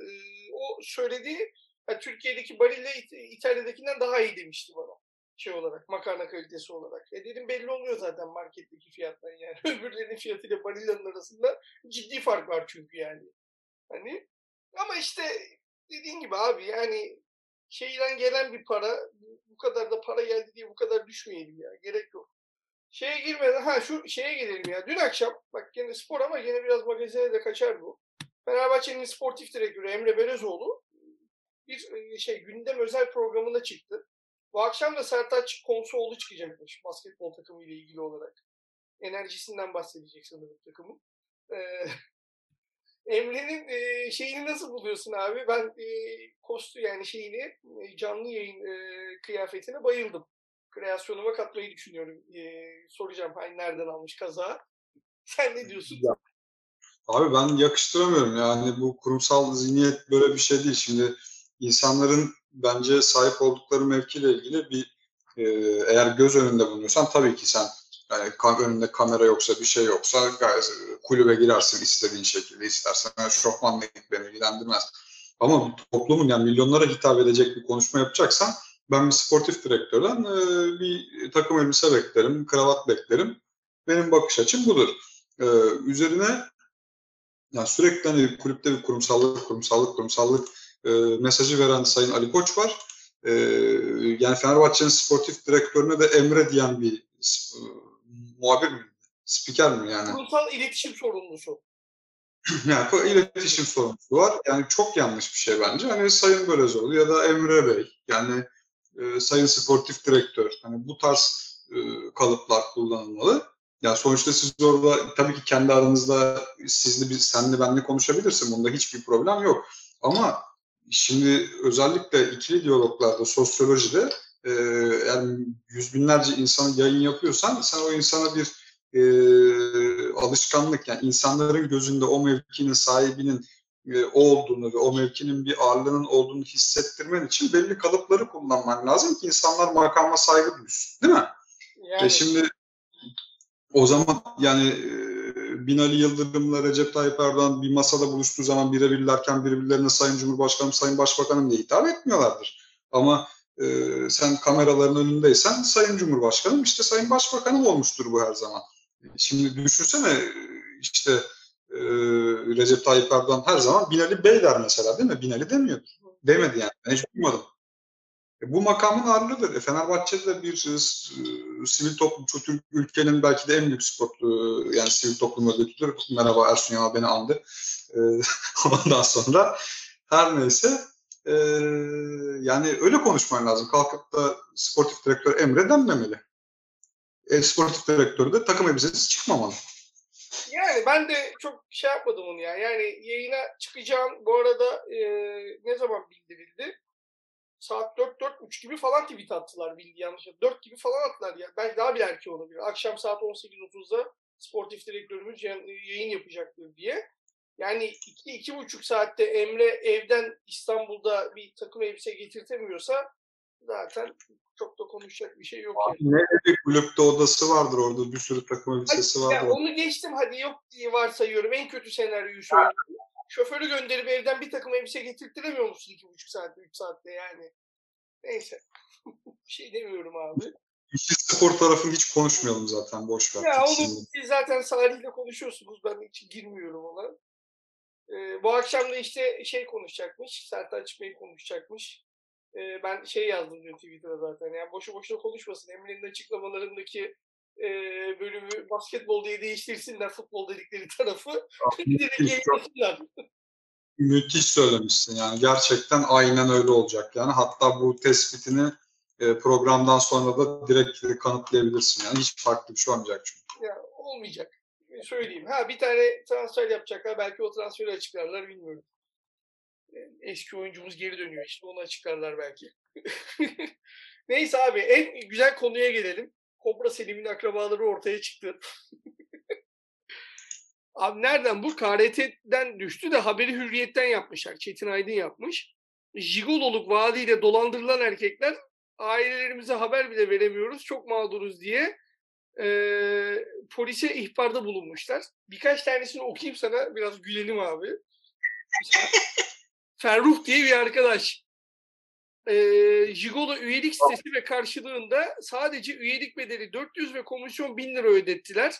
O söylediği yani Türkiye'deki Barilla İtalya'dakinden daha iyi demişti bana. Şey olarak, makarna kalitesi olarak. E dedim belli oluyor zaten marketteki fiyattan yani. Öbürlerinin fiyatıyla Barilla'nın arasında ciddi fark var çünkü yani. Hani ama işte dediğin gibi abi yani şeyden gelen bir para bu kadar da para geldi diye bu kadar düşmeyelim ya. Gerek yok. Şeye girmeden ha şu şeye gelelim ya. Dün akşam bak yine spor ama yine biraz magazine de kaçar bu. Fenerbahçe'nin sportif direktörü Emre Belözoğlu bir e, şey gündem özel programında çıktı. Bu akşam da Sertaç Konsoğlu çıkacakmış basketbol takımı ile ilgili olarak. Enerjisinden bahsedecek sanırım takımın. Ee, Emre'nin e, şeyini nasıl buluyorsun abi? Ben e, kostü yani şeyini e, canlı yayın e, kıyafetine bayıldım. Kreasyonuma katmayı düşünüyorum. E, soracağım hani nereden almış kaza. Sen ne diyorsun? Ya, abi ben yakıştıramıyorum yani bu kurumsal zihniyet böyle bir şey değil. Şimdi insanların bence sahip oldukları mevkiyle ilgili bir e, eğer göz önünde bulunuyorsan tabii ki sen yani önünde kamera yoksa bir şey yoksa kulübe girersin istediğin şekilde istersen şofmanla git beni ilgilendirmez. Ama toplumun yani milyonlara hitap edecek bir konuşma yapacaksan ben bir sportif direktörden e, bir takım elbise beklerim, kravat beklerim. Benim bakış açım budur. E, üzerine yani sürekli hani kulüpte bir kurumsallık, kurumsallık, kurumsallık e, mesajı veren Sayın Ali Koç var. E, yani Fenerbahçe'nin sportif direktörüne de Emre diyen bir e, muhabir mi? Spiker mi yani? Kurumsal iletişim sorumlusu. yani iletişim sorumlusu var. Yani çok yanlış bir şey bence. Hani Sayın Börezoğlu ya da Emre Bey yani e, Sayın Sportif Direktör hani bu tarz e, kalıplar kullanılmalı. Yani sonuçta siz orada tabii ki kendi aranızda sizli bir senle benle konuşabilirsin. Bunda hiçbir problem yok. Ama şimdi özellikle ikili diyaloglarda, sosyolojide e, yani yüz binlerce insan yayın yapıyorsan sen o insana bir e, alışkanlık yani insanların gözünde o mevkinin sahibinin e, o olduğunu ve o mevkinin bir ağırlığının olduğunu hissettirmen için belli kalıpları kullanman lazım ki insanlar makama saygı duysun. Değil mi? Yani. E şimdi o zaman yani e, Binali Yıldırım'la Recep Tayyip Erdoğan bir masada buluştuğu zaman birebirlerken birbirlerine Sayın Cumhurbaşkanım, Sayın Başbakanım diye hitap etmiyorlardır. Ama e, sen kameraların önündeysen Sayın Cumhurbaşkanım işte Sayın Başbakanım olmuştur bu her zaman. Şimdi düşünsene işte e, Recep Tayyip Erdoğan her zaman Binali Bey der mesela değil mi? Binali demiyor. Demedi yani. Ben hiç duymadım. E, bu makamın ağırlığıdır. E, bir e, sivil toplum, Türk ülkenin belki de en büyük spor, e, yani sivil toplum örgütüdür. Merhaba Ersun Yanal beni andı. E, ondan sonra her neyse e, yani öyle konuşman lazım. Kalkıp da sportif direktör Emre denmemeli. E, sportif direktörü de takım elbisesi çıkmamalı. Yani ben de çok şey yapmadım onu ya. Yani yayına çıkacağım bu arada e, ne zaman bildirildi? Saat 4-4.30 gibi falan tweet attılar bildi yanlış. 4 gibi falan attılar ya. Belki daha bir erken olabilir. Akşam saat 18.30'da sportif direktörümüz yayın yapacaktır diye. Yani 2-2,5 saatte Emre evden İstanbul'da bir takım elbise getirtemiyorsa zaten çok da konuşacak bir şey yok. Abi yani. Ne bir kulüpte odası vardır orada bir sürü takım elbisesi vardır. Ya onu geçtim hadi yok diye varsayıyorum. En kötü senaryoyu söylüyorum. Şoförü gönderip evden bir takım elbise getirtiremiyor musun iki buçuk saatte, üç saatte yani? Neyse. bir şey demiyorum abi. İşi spor tarafını hiç konuşmayalım zaten boş ver. Ya onu siz zaten Salih'le konuşuyorsunuz. Ben hiç girmiyorum ona. Ee, bu akşam da işte şey konuşacakmış. Sertaç Bey konuşacakmış. Ee, ben şey yazdım dün Twitter'a zaten. Yani boşu boşuna konuşmasın. Emre'nin açıklamalarındaki e, bölümü basketbol diye değiştirsinler futbol dedikleri tarafı. direkt yayınlasınlar. Müthiş söylemişsin yani gerçekten aynen öyle olacak yani hatta bu tespitini e, programdan sonra da direkt kanıtlayabilirsin yani hiç farklı bir şey olmayacak çünkü. Ya olmayacak söyleyeyim. Ha bir tane transfer yapacaklar belki o transferi açıklarlar bilmiyorum. Eski oyuncumuz geri dönüyor işte onu açıklarlar belki. Neyse abi en güzel konuya gelelim. Kobra Selim'in akrabaları ortaya çıktı. Abi nereden bu? KRT'den düştü de haberi hürriyetten yapmışlar. Çetin Aydın yapmış. Jigololuk vaadiyle dolandırılan erkekler ailelerimize haber bile veremiyoruz. Çok mağduruz diye e, polise ihbarda bulunmuşlar. Birkaç tanesini okuyayım sana. Biraz gülelim abi. Ferruh diye bir arkadaş. E, Jigolo üyelik sitesi ve karşılığında sadece üyelik bedeli 400 ve komisyon 1000 lira ödettiler.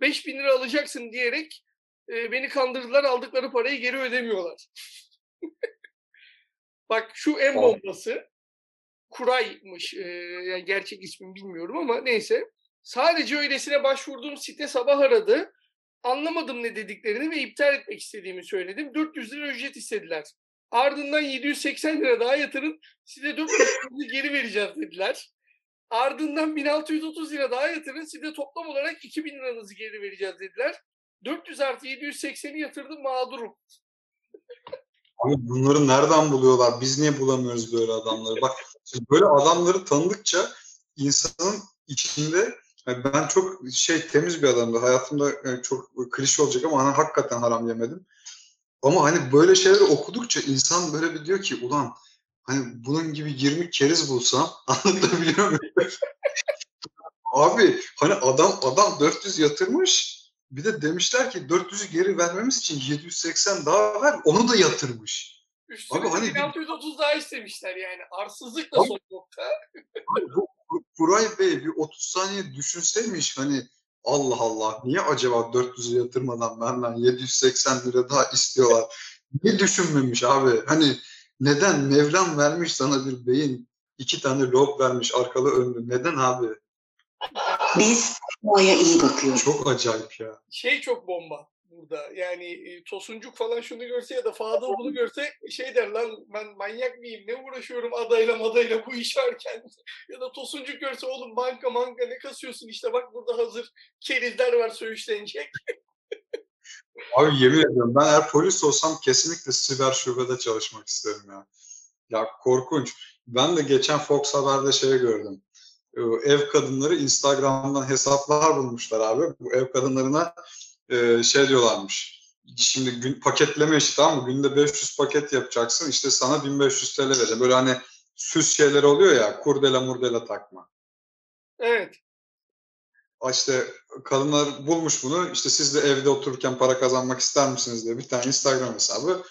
5000 lira alacaksın diyerek e, beni kandırdılar aldıkları parayı geri ödemiyorlar. Bak şu en bombası. Kuray'mış. E, yani gerçek ismini bilmiyorum ama neyse. Sadece öylesine başvurduğum site sabah aradı. Anlamadım ne dediklerini ve iptal etmek istediğimi söyledim. 400 lira ücret istediler. Ardından 780 lira daha yatırın size 400 lira geri vereceğiz dediler. Ardından 1630 lira daha yatırın size toplam olarak 2000 liranızı geri vereceğiz dediler. 400 artı 780'i yatırdım mağdurum. Abi bunları nereden buluyorlar? Biz niye bulamıyoruz böyle adamları? Bak böyle adamları tanıdıkça insanın içinde yani ben çok şey temiz bir adamdı. Hayatımda yani çok klişe olacak ama hani hakikaten haram yemedim. Ama hani böyle şeyleri okudukça insan böyle bir diyor ki ulan hani bunun gibi 20 keriz bulsam anlatabiliyor muyum? Abi hani adam adam 400 yatırmış bir de demişler ki 400'ü geri vermemiz için 780 daha ver onu da yatırmış. Üstüne Abi hani 1630 daha istemişler yani. Arsızlık da son nokta. bu, Kuray Bey bir 30 saniye düşünseymiş hani Allah Allah niye acaba 400 yatırmadan benden 780 lira daha istiyorlar? Niye düşünmemiş abi? Hani neden Mevlam vermiş sana bir beyin iki tane lob vermiş arkalı önlü. Neden abi? Biz Mo'ya iyi bakıyoruz. Çok acayip ya. Şey çok bomba burada. Yani e, Tosuncuk falan şunu görse ya da Fadıl bunu görse şey der lan ben manyak mıyım ne uğraşıyorum adayla madayla bu iş varken. ya da Tosuncuk görse oğlum banka manka ne kasıyorsun işte bak burada hazır kerizler var söğüşlenecek. Abi yemin ediyorum ben eğer polis olsam kesinlikle siber şubede çalışmak isterim ya. Ya korkunç. Ben de geçen Fox Haber'de şey gördüm. Ev kadınları Instagram'dan hesaplar bulmuşlar abi. Bu ev kadınlarına e, şey diyorlarmış. Şimdi gün paketleme işi tamam mı? Günde 500 paket yapacaksın. İşte sana 1500 TL vereceğim. Böyle hani süs şeyler oluyor ya. Kurdela murdela takma. Evet. işte kadınlar bulmuş bunu. İşte siz de evde otururken para kazanmak ister misiniz diye bir tane Instagram hesabı.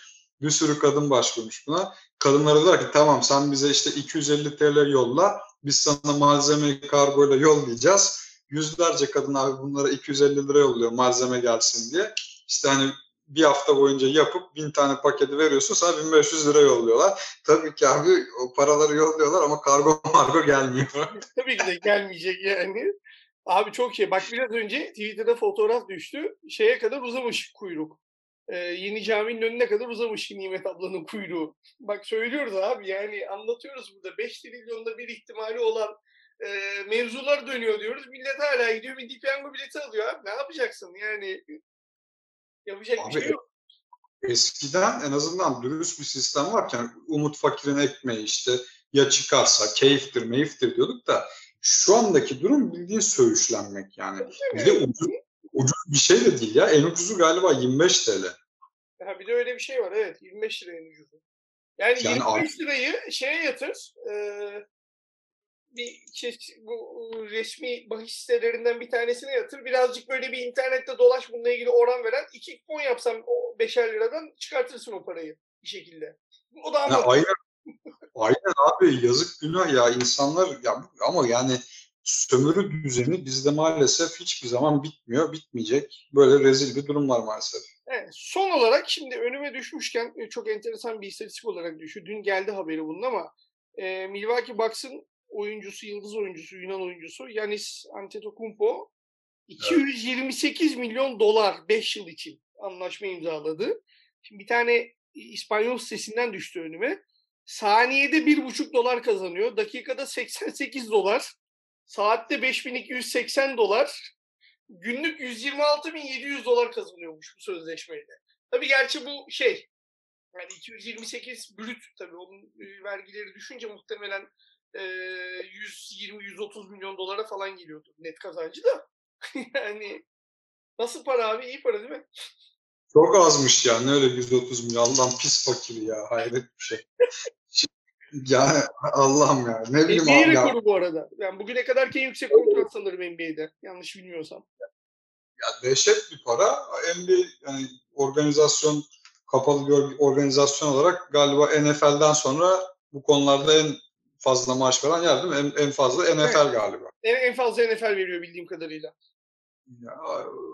Bir sürü kadın başvurmuş buna. Kadınlara diyorlar ki tamam sen bize işte 250 TL yolla. Biz sana malzemeyi kargoyla yollayacağız. Yüzlerce kadın abi bunlara 250 lira yolluyor malzeme gelsin diye. İşte hani bir hafta boyunca yapıp bin tane paketi veriyorsun sana 1500 lira yolluyorlar. Tabii ki abi o paraları yolluyorlar ama kargo margo gelmiyor. Tabii ki de gelmeyecek yani. Abi çok şey. Bak biraz önce Twitter'da fotoğraf düştü. Şeye kadar uzamış kuyruk. Ee, yeni caminin önüne kadar uzamış Nimet ablanın kuyruğu. Bak söylüyoruz abi yani anlatıyoruz burada. 5 trilyonda bir ihtimali olan e, mevzular dönüyor diyoruz. Millet hala gidiyor bir piyango bileti alıyor abi. Ne yapacaksın yani? Yapacak Abi, bir şey yok. Eskiden en azından dürüst bir sistem varken umut fakirin ekmeği işte ya çıkarsa keyiftir meyiftir diyorduk da şu andaki durum bildiğin söğüşlenmek yani. Bir de ucuz, ucuz bir şey de değil ya. En ucuzu galiba 25 TL. Ha, bir de öyle bir şey var evet 25 liraya en ucuzu. Yani, Yani 25 lirayı şeye yatır. E, bir şey, bu resmi bahis sitelerinden bir tanesine yatır. Birazcık böyle bir internette dolaş bununla ilgili oran veren iki fon yapsam o beşer liradan çıkartırsın o parayı bir şekilde. O da anlatıyor. aynen, aynen abi yazık günah ya insanlar ya ama yani sömürü düzeni bizde maalesef hiçbir zaman bitmiyor, bitmeyecek. Böyle rezil bir durum var maalesef. Evet, son olarak şimdi önüme düşmüşken e, çok enteresan bir istatistik olarak düşüyor. Dün geldi haberi bunun ama e, Milwaukee Bucks'ın oyuncusu, yıldız oyuncusu, Yunan oyuncusu Yanis Antetokounmpo 228 milyon dolar 5 yıl için anlaşma imzaladı. Şimdi bir tane İspanyol sitesinden düştü önüme. Saniyede 1,5 dolar kazanıyor. Dakikada 88 dolar. Saatte 5280 dolar. Günlük 126.700 dolar kazanıyormuş bu sözleşmeyle. Tabii gerçi bu şey yani 228 brüt tabii onun e, vergileri düşünce muhtemelen e, 120-130 milyon dolara falan geliyordu net kazancı da. yani nasıl para abi? İyi para değil mi? Çok azmış ya. Ne öyle 130 milyon. Allah'ım pis fakir ya. Hayret bir şey. ya Allah'ım ya. Ne bileyim NBA abi ya. rekoru bu arada. Yani bugüne kadar en yüksek kontrat sanırım NBA'de. Yanlış bilmiyorsam. ya dehşet bir para. NBA yani organizasyon kapalı bir organizasyon olarak galiba NFL'den sonra bu konularda en fazla maaş veren yer değil mi? En, en fazla NFL Evet. galiba. En, en fazla NFL veriyor bildiğim kadarıyla. Ya,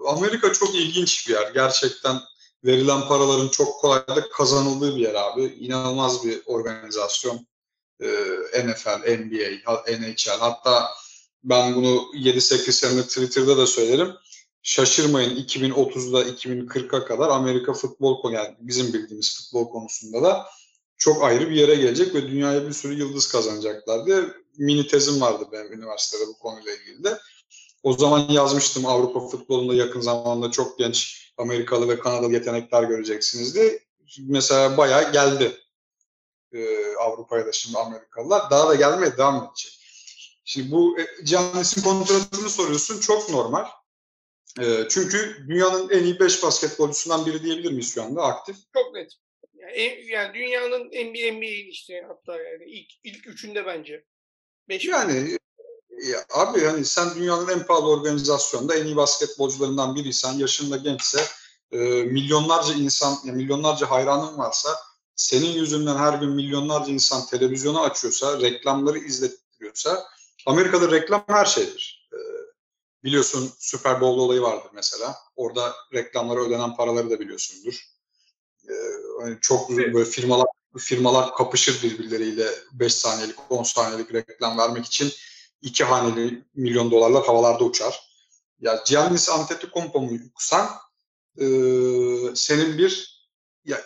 Amerika çok ilginç bir yer. Gerçekten verilen paraların çok kolaylıkla kazanıldığı bir yer abi. İnanılmaz bir organizasyon. Ee, NFL, NBA, NHL. Hatta ben bunu 7-8 sene Twitter'da da söylerim. Şaşırmayın 2030'da 2040'a kadar Amerika futbol yani bizim bildiğimiz futbol konusunda da çok ayrı bir yere gelecek ve dünyaya bir sürü yıldız kazanacaklar diye mini tezim vardı benim üniversitede bu konuyla ilgili de. O zaman yazmıştım Avrupa futbolunda yakın zamanda çok genç Amerikalı ve Kanadalı yetenekler göreceksiniz diye. Mesela bayağı geldi ee, Avrupa'ya da şimdi Amerikalılar. Daha da gelmeye devam edecek. Şimdi bu e, Giannis'in kontratını soruyorsun çok normal. Ee, çünkü dünyanın en iyi 5 basketbolcusundan biri diyebilir miyiz şu anda aktif? Çok net. Yani, yani dünyanın NBA, NBA'in işte hatta yani ilk, ilk üçünde bence. Beş Yani ya abi hani sen dünyanın en pahalı organizasyonunda en iyi basketbolcularından biriysen, yaşında gençse, e, milyonlarca insan, ya milyonlarca hayranın varsa, senin yüzünden her gün milyonlarca insan televizyonu açıyorsa, reklamları izlettiriyorsa, Amerika'da reklam her şeydir. E, biliyorsun Super Bowl olayı vardır mesela. Orada reklamlara ödenen paraları da biliyorsundur. E, hani çok böyle firmalar firmalar kapışır birbirleriyle 5 saniyelik, 10 saniyelik reklam vermek için iki haneli milyon dolarlar havalarda uçar. Ya Giannis Antetokounmpo'ysan e, senin bir ya,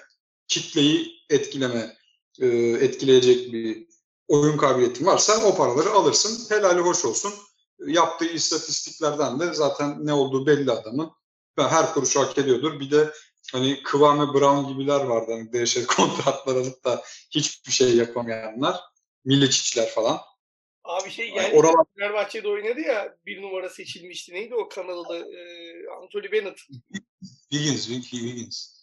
kitleyi etkileme, e, etkileyecek bir oyun kabiliyetin varsa o paraları alırsın. Helali hoş olsun. Yaptığı istatistiklerden de zaten ne olduğu belli adamın. Ben her kuruşu hak ediyordur. Bir de hani Kıvame Brown gibiler vardı. Hani dehşet kontratlar alıp da hiçbir şey yapamayanlar. Miliciçler falan. Abi şey Yani geldi. oralar Fenerbahçe'de oynadı ya bir numara seçilmişti. Neydi o Kanadalı e, Anthony Bennett. Higgins, Higgins.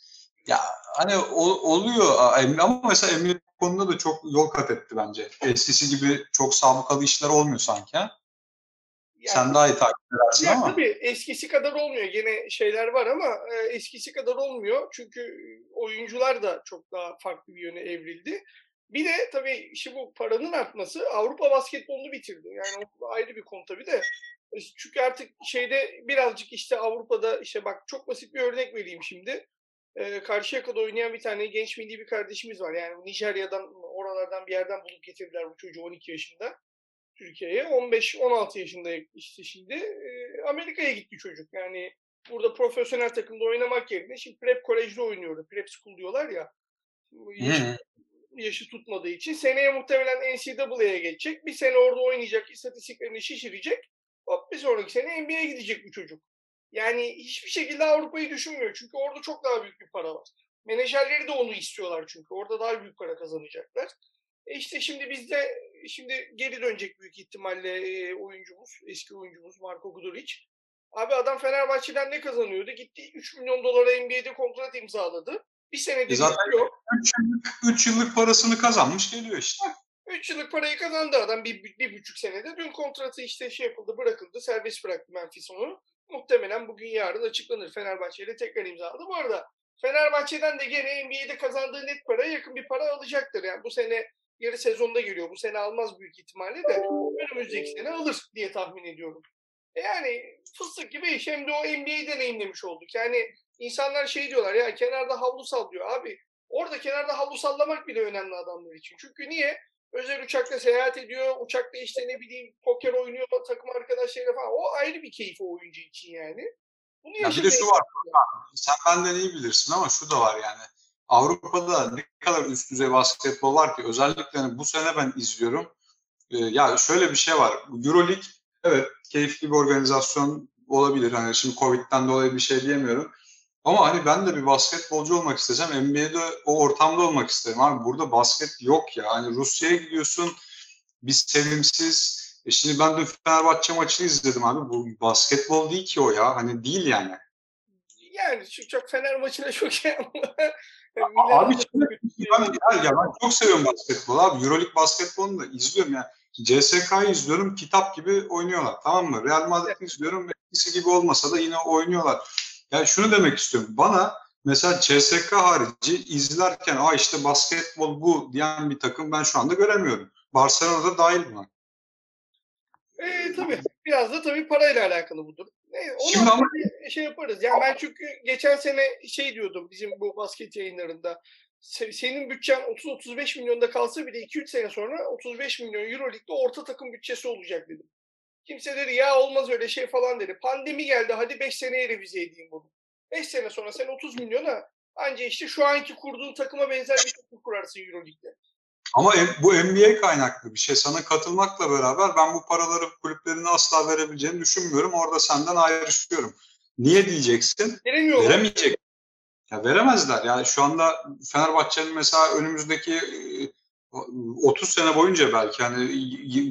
Ya hani o- oluyor ama mesela Emre konuda da çok yol kat etti bence. Eskisi gibi çok sabıkalı işler olmuyor sanki. ha? Yani- Sen daha iyi takip edersin Ya ama. tabii eskisi kadar olmuyor. Gene şeyler var ama e, eskisi kadar olmuyor. Çünkü oyuncular da çok daha farklı bir yöne evrildi. Bir de tabii işi bu paranın artması Avrupa basketbolunu bitirdi. Yani o ayrı bir konu tabii de. E, Çünkü artık şeyde birazcık işte Avrupa'da işte bak çok basit bir örnek vereyim şimdi. E, Karşıyaka'da oynayan bir tane genç milli bir kardeşimiz var. Yani Nijerya'dan oralardan bir yerden bulup getirdiler bu çocuğu 12 yaşında. Türkiye'ye. 15-16 yaşında işte şimdi e, Amerika'ya gitti çocuk. Yani burada profesyonel takımda oynamak yerine şimdi prep kolejde oynuyordu. Prep school diyorlar ya. Yaşı, yaşı tutmadığı için seneye muhtemelen NCAA'ya geçecek. Bir sene orada oynayacak, istatistiklerini şişirecek. Hop bir sonraki sene NBA'ye gidecek bu çocuk. Yani hiçbir şekilde Avrupa'yı düşünmüyor. Çünkü orada çok daha büyük bir para var. Menajerleri de onu istiyorlar çünkü. Orada daha büyük para kazanacaklar. E işte şimdi bizde şimdi geri dönecek büyük ihtimalle e, oyuncumuz, eski oyuncumuz Marko Guduric. Abi adam Fenerbahçe'den ne kazanıyordu? Gitti 3 milyon dolara NBA'de kontrat imzaladı. Bir senedir E zaten- yok. 3 yıllık, yıllık parasını kazanmış geliyor işte. 3 yıllık parayı kazandı adam bir, bir, bir buçuk senede. Dün kontratı işte şey yapıldı, bırakıldı. Serbest bıraktı Memphis onu. Muhtemelen bugün yarın açıklanır. Fenerbahçe ile tekrar imzaladı. Bu arada Fenerbahçe'den de gene NBA'de kazandığı net paraya yakın bir para alacaktır. Yani bu sene yarı sezonda geliyor. Bu sene almaz büyük ihtimalle de önümüzdeki sene alır diye tahmin ediyorum. E Yani fıstık gibi iş. Hem de o NBA'yi deneyimlemiş olduk. Yani insanlar şey diyorlar ya kenarda havlu sallıyor. Abi orada kenarda havlu sallamak bile önemli adamlar için. Çünkü niye? Özel uçakla seyahat ediyor. Uçakta işte ne bileyim poker oynuyor takım arkadaşlarıyla falan. O ayrı bir keyif o oyuncu için yani. Bunu Ya bir de şu var. Sen benden iyi bilirsin ama şu da var yani. Avrupa'da ne kadar üst düzey basketbol var ki özellikle hani bu sene ben izliyorum. Ee, ya şöyle bir şey var. Euroleague evet keyifli bir organizasyon olabilir. Hani şimdi Covid'den dolayı bir şey diyemiyorum. Ama hani ben de bir basketbolcu olmak istesem NBA'de o ortamda olmak isterim. Abi burada basket yok ya. Hani Rusya'ya gidiyorsun bir sevimsiz. E şimdi ben de Fenerbahçe maçını izledim abi. Bu basketbol değil ki o ya. Hani değil yani. Yani şu çok Fener maçına çok şey Abi şimdi ben, ya, ya ben çok seviyorum basketbol abi. Euroleague basketbolunu da izliyorum yani. CSK'yı izliyorum kitap gibi oynuyorlar tamam mı? Real Madrid'i izliyorum eskisi gibi olmasa da yine oynuyorlar. Yani şunu demek istiyorum. Bana mesela CSK harici izlerken aa işte basketbol bu diyen bir takım ben şu anda göremiyorum. Barcelona'da dahil buna. E, tabii. Biraz da tabii parayla alakalı bu durum. E, onu Şimdi ama- şey yaparız. Yani ben çünkü geçen sene şey diyordum bizim bu basket yayınlarında. Se- Senin bütçen 30-35 milyonda kalsa bile 2-3 sene sonra 35 milyon euro ligde orta takım bütçesi olacak dedim. Kimse dedi ya olmaz öyle şey falan dedi. Pandemi geldi hadi 5 seneye revize edeyim bunu. 5 sene sonra sen 30 milyona anca işte şu anki kurduğun takıma benzer bir takım kurarsın euro ligde. Ama em- bu NBA kaynaklı bir şey. Sana katılmakla beraber ben bu paraları kulüplerine asla verebileceğini düşünmüyorum. Orada senden ayrışıyorum. Niye diyeceksin? Veremiyorlar. Veremeyecek. Ya veremezler. Yani şu anda Fenerbahçe'nin mesela önümüzdeki e, 30 sene boyunca belki hani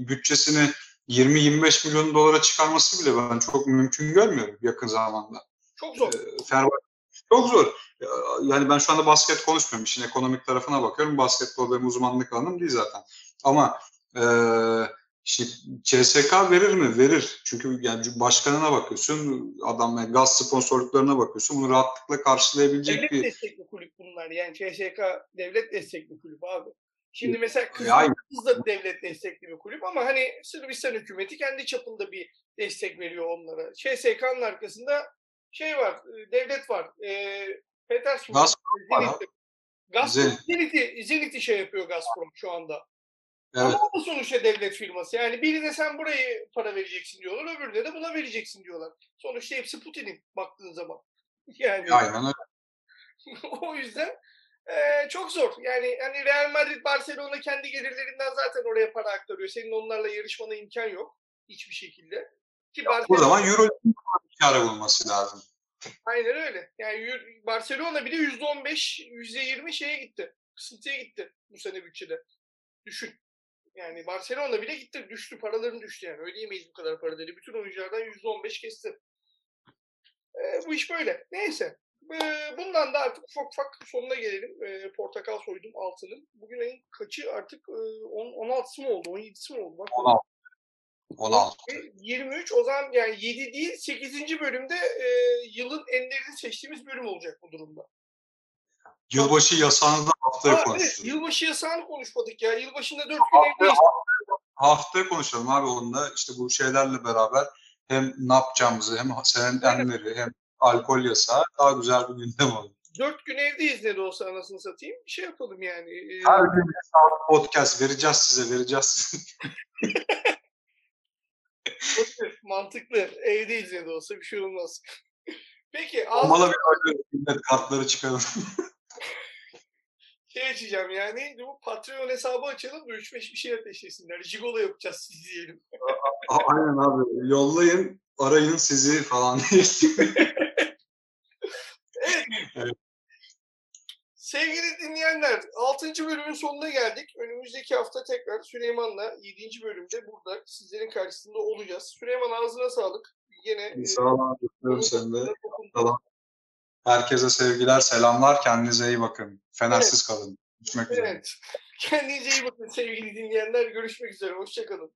bütçesini 20-25 milyon dolara çıkarması bile ben çok mümkün görmüyorum yakın zamanda. Çok zor. Ee, Fenerbahçe çok zor. Ya- Yani ben şu anda basket konuşmuyorum. İşin ekonomik tarafına bakıyorum. Basketbol benim uzmanlık alanım değil zaten. Ama e, şimdi CSK verir mi? Verir. Çünkü yani başkanına bakıyorsun, adam yani gaz sponsorluklarına bakıyorsun. Bunu rahatlıkla karşılayabilecek Devlet bir destekli kulüp bunlar. Yani CSK devlet destekli kulüp abi. Şimdi mesela Kız, Ya- Kız da devlet destekli bir kulüp ama hani Sırbistan hükümeti kendi çapında bir destek veriyor onlara. CSK'nın arkasında şey var, e, devlet var. E, Petersburg, Gazprom. Gazprom, Zenit. Zenit'i, Zenit'i şey yapıyor Gazprom şu anda. Evet. Ama da sonuçta devlet firması. Yani birine sen burayı para vereceksin diyorlar, öbürüne de buna vereceksin diyorlar. Sonuçta hepsi Putin'in baktığın zaman. Yani Aynen öyle. o yüzden eee, çok zor. Yani hani Real Madrid, Barcelona kendi gelirlerinden zaten oraya para aktarıyor. Senin onlarla yarışmana imkan yok hiçbir şekilde. Ki O Barcelona, zaman Euroleague'in kârı bulması lazım. aynen öyle. Yani Barcelona bile %15, %20 şeye gitti. Kısıntıya gitti bu sene bütçede. Düşün. Yani Barcelona bile gitti. Düştü. Paraların düştü yani. Ödeyemeyiz bu kadar para dedi. Bütün oyunculardan %15 kesti. Ee, bu iş böyle. Neyse. Ee, bundan da artık ufak ufak sonuna gelelim. Ee, portakal soydum altının. Bugün ayın kaçı artık? On- 16'sı mı oldu? 17'si mi oldu? Bak, 16. 16. 23 o zaman yani 7 değil 8. bölümde e, yılın enlerini seçtiğimiz bölüm olacak bu durumda. Yılbaşı yasağını da haftaya evet, konuşuruz. yılbaşı yasağını konuşmadık ya. Yılbaşında 4 gün evdeyiz. haftaya konuşalım abi onunla. İşte bu şeylerle beraber hem ne yapacağımızı hem senin enleri hem alkol yasağı daha güzel bir gündem olur. 4 gün evdeyiz ne de olsa anasını satayım. Bir şey yapalım yani. Ee, Her gün bir saat podcast vereceğiz size, vereceğiz size. mantıklı. Evdeyiz ne de olsa bir şey olmaz. Peki Olmalı ağzına bir millet kartları çıkarın. şey açacağım yani. Bu Patreon hesabı açalım da 3-5 bir şey ateşlesinler. Jigolo yapacağız siz diyelim. Aynen abi. Yollayın, arayın sizi falan diye. Sevgili dinleyenler, 6. bölümün sonuna geldik. Önümüzdeki hafta tekrar Süleyman'la 7. bölümde burada sizlerin karşısında olacağız. Süleyman ağzına sağlık. Yine e, Sağ olun. Öpüyorum seni de. Herkese sevgiler, selamlar. Kendinize iyi bakın. Fenersiz kalın. Görüşmek üzere. Evet. Kendinize iyi bakın sevgili dinleyenler. Görüşmek üzere. Hoşçakalın.